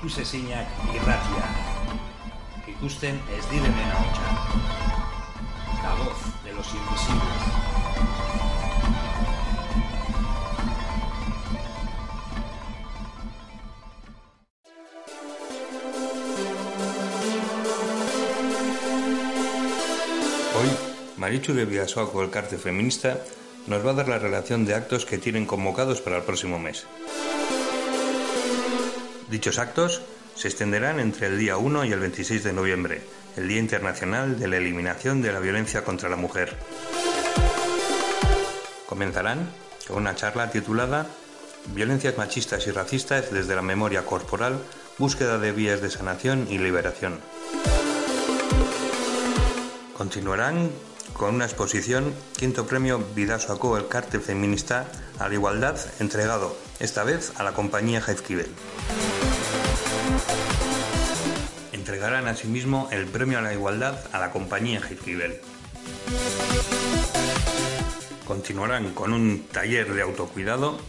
ikusezinak irratia. Ikusten ez direnen ahotsa. La voz de los invisibles. Hoy, Marichu de Vidasoa el Carte Feminista nos va a dar la relación de actos que tienen convocados para el próximo mes. Dichos actos se extenderán entre el día 1 y el 26 de noviembre, el Día Internacional de la Eliminación de la Violencia contra la Mujer. Comenzarán con una charla titulada Violencias machistas y racistas desde la memoria corporal, búsqueda de vías de sanación y liberación. Continuarán con una exposición Quinto Premio Vidaso Aco el Cártel Feminista a la Igualdad, entregado esta vez a la compañía Jaizkibel. Entregarán asimismo el Premio a la Igualdad a la compañía Jaizkibel. Continuarán con un taller de autocuidado,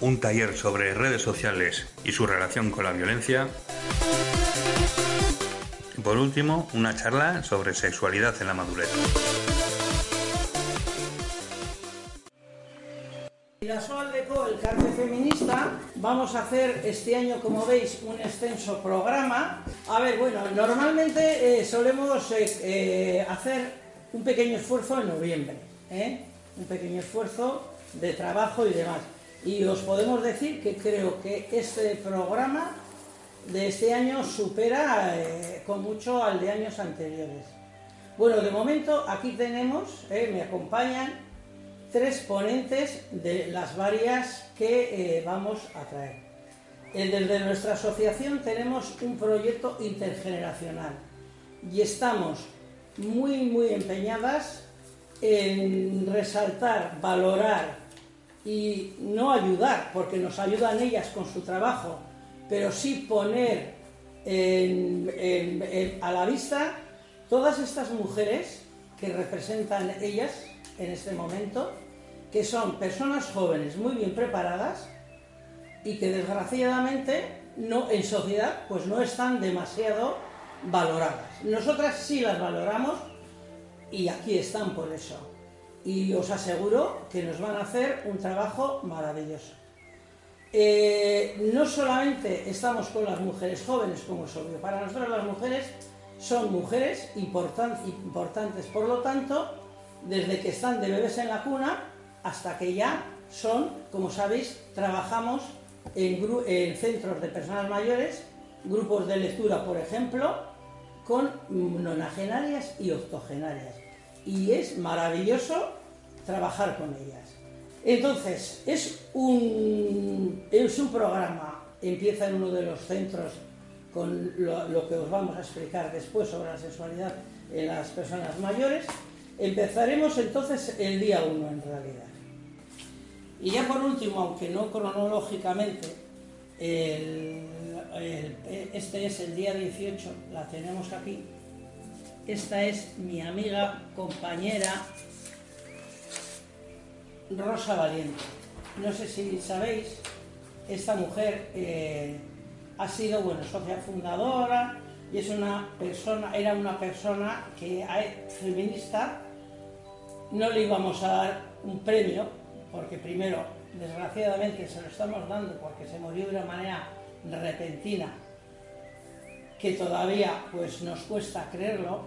un taller sobre redes sociales y su relación con la violencia, por último, una charla sobre sexualidad en la madurez. Aldeco, el cárcel feminista, vamos a hacer este año, como veis, un extenso programa. A ver, bueno, normalmente eh, solemos eh, eh, hacer un pequeño esfuerzo en noviembre, un pequeño esfuerzo de trabajo y demás. Y os podemos decir que creo que este programa de este año supera con mucho al de años anteriores. Bueno, de momento aquí tenemos, me acompañan tres ponentes de las varias que eh, vamos a traer. Desde nuestra asociación tenemos un proyecto intergeneracional y estamos muy, muy empeñadas en resaltar, valorar y no ayudar, porque nos ayudan ellas con su trabajo, pero sí poner a la vista todas estas mujeres que representan ellas en este momento, que son personas jóvenes muy bien preparadas y que desgraciadamente no, en sociedad pues no están demasiado valoradas. Nosotras sí las valoramos y aquí están por eso. Y os aseguro que nos van a hacer un trabajo maravilloso. Eh, no solamente estamos con las mujeres jóvenes, como es obvio, para nosotros las mujeres son mujeres importantes, por lo tanto, desde que están de bebés en la cuna hasta que ya son, como sabéis, trabajamos en, centros de personas mayores, grupos de lectura, por ejemplo, con nonagenarias y octogenarias. Y es maravilloso trabajar con ellas. Entonces, es un, es un programa, empieza en uno de los centros con lo, que os vamos a explicar después sobre la sexualidad en las personas mayores. Empezaremos entonces el día 1 en realidad. Y ya por último, aunque no cronológicamente, este es el día 18, la tenemos aquí. Esta es mi amiga, compañera Rosa Valiente. No sé si sabéis, esta mujer eh, ha sido, bueno, socia fundadora y es una persona, era una persona que feminista, no le íbamos a dar un premio, porque primero, desgraciadamente, se lo estamos dando porque se murió de una manera repentina, que todavía pues nos cuesta creerlo,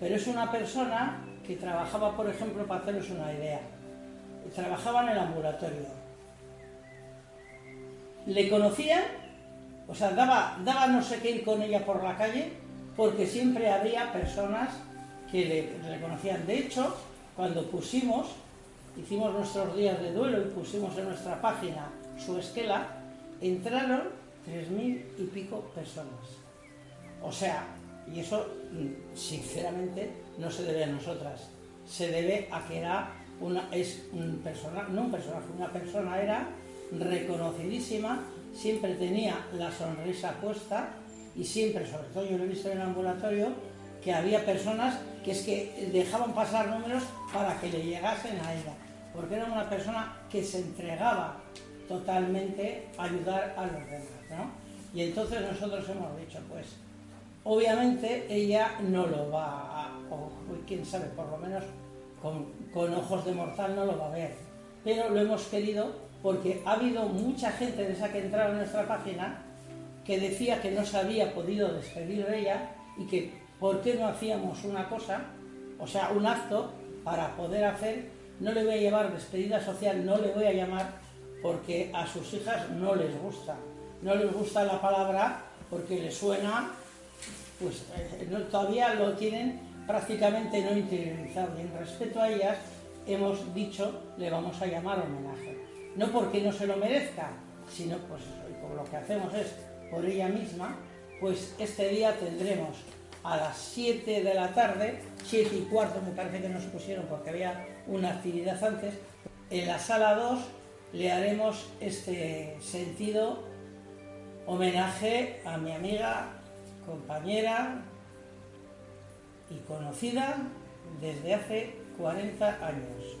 pero es una persona que trabajaba, por ejemplo, para haceros una idea, trabajaba en el ambulatorio. Le conocían o sea, daba, daba no sé qué ir con ella por la calle porque siempre había personas que le, reconocían. De hecho, cuando pusimos, hicimos nuestros días de duelo y pusimos en nuestra página su esquela, entraron tres mil y pico personas. O sea, y eso sinceramente no se debe a nosotras, se debe a que era una, es un personaje, no un personaje, una persona era reconocidísima siempre tenía la sonrisa puesta y siempre, sobre todo yo lo he visto en el ambulatorio, que había personas que es que dejaban pasar números para que le llegasen a ella, porque era una persona que se entregaba totalmente ayudar a los demás, ¿no? Y entonces nosotros hemos dicho, pues, obviamente ella no lo va a, o quién sabe, por lo menos con, con ojos de mortal no lo va a ver, pero lo hemos querido porque ha habido mucha gente de esa que entraba en nuestra página que decía que no se había podido despedir de ella y que por qué no hacíamos una cosa, o sea, un acto para poder hacer, no le voy a llevar despedida social, no le voy a llamar porque a sus hijas no les gusta, no les gusta la palabra porque les suena, pues eh, todavía lo tienen prácticamente no interiorizado y en respeto a ellas hemos dicho le vamos a llamar homenaje. No porque no se lo merezca, sino pues por lo que hacemos es por ella misma, pues este día tendremos a las 7 de la tarde, 7 y cuarto me parece que nos pusieron porque había una actividad antes, en la sala 2 le haremos este sentido homenaje a mi amiga, compañera y conocida desde hace 40 años.